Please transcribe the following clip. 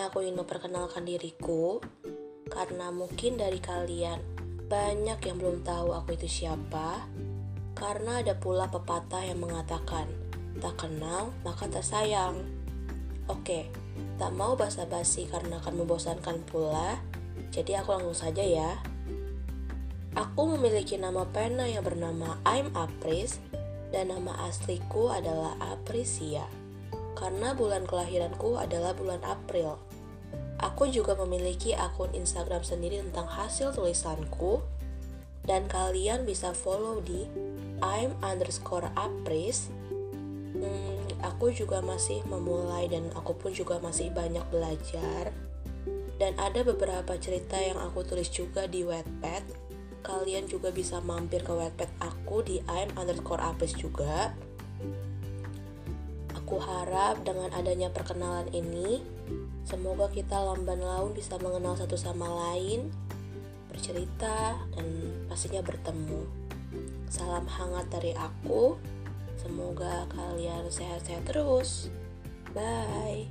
Sebelumnya aku ingin memperkenalkan diriku karena mungkin dari kalian banyak yang belum tahu aku itu siapa. Karena ada pula pepatah yang mengatakan, tak kenal maka tak sayang. Oke, tak mau basa-basi karena akan membosankan pula. Jadi aku langsung saja ya. Aku memiliki nama pena yang bernama I'm Apris dan nama asliku adalah Aprisia karena bulan kelahiranku adalah bulan April. Aku juga memiliki akun Instagram sendiri tentang hasil tulisanku dan kalian bisa follow di I'm underscore Apris. Hmm, aku juga masih memulai dan aku pun juga masih banyak belajar. Dan ada beberapa cerita yang aku tulis juga di Wattpad. Kalian juga bisa mampir ke Wattpad aku di I'm underscore Apris juga. Aku harap dengan adanya perkenalan ini, semoga kita lamban laun bisa mengenal satu sama lain, bercerita, dan pastinya bertemu. Salam hangat dari aku. Semoga kalian sehat-sehat terus. Bye.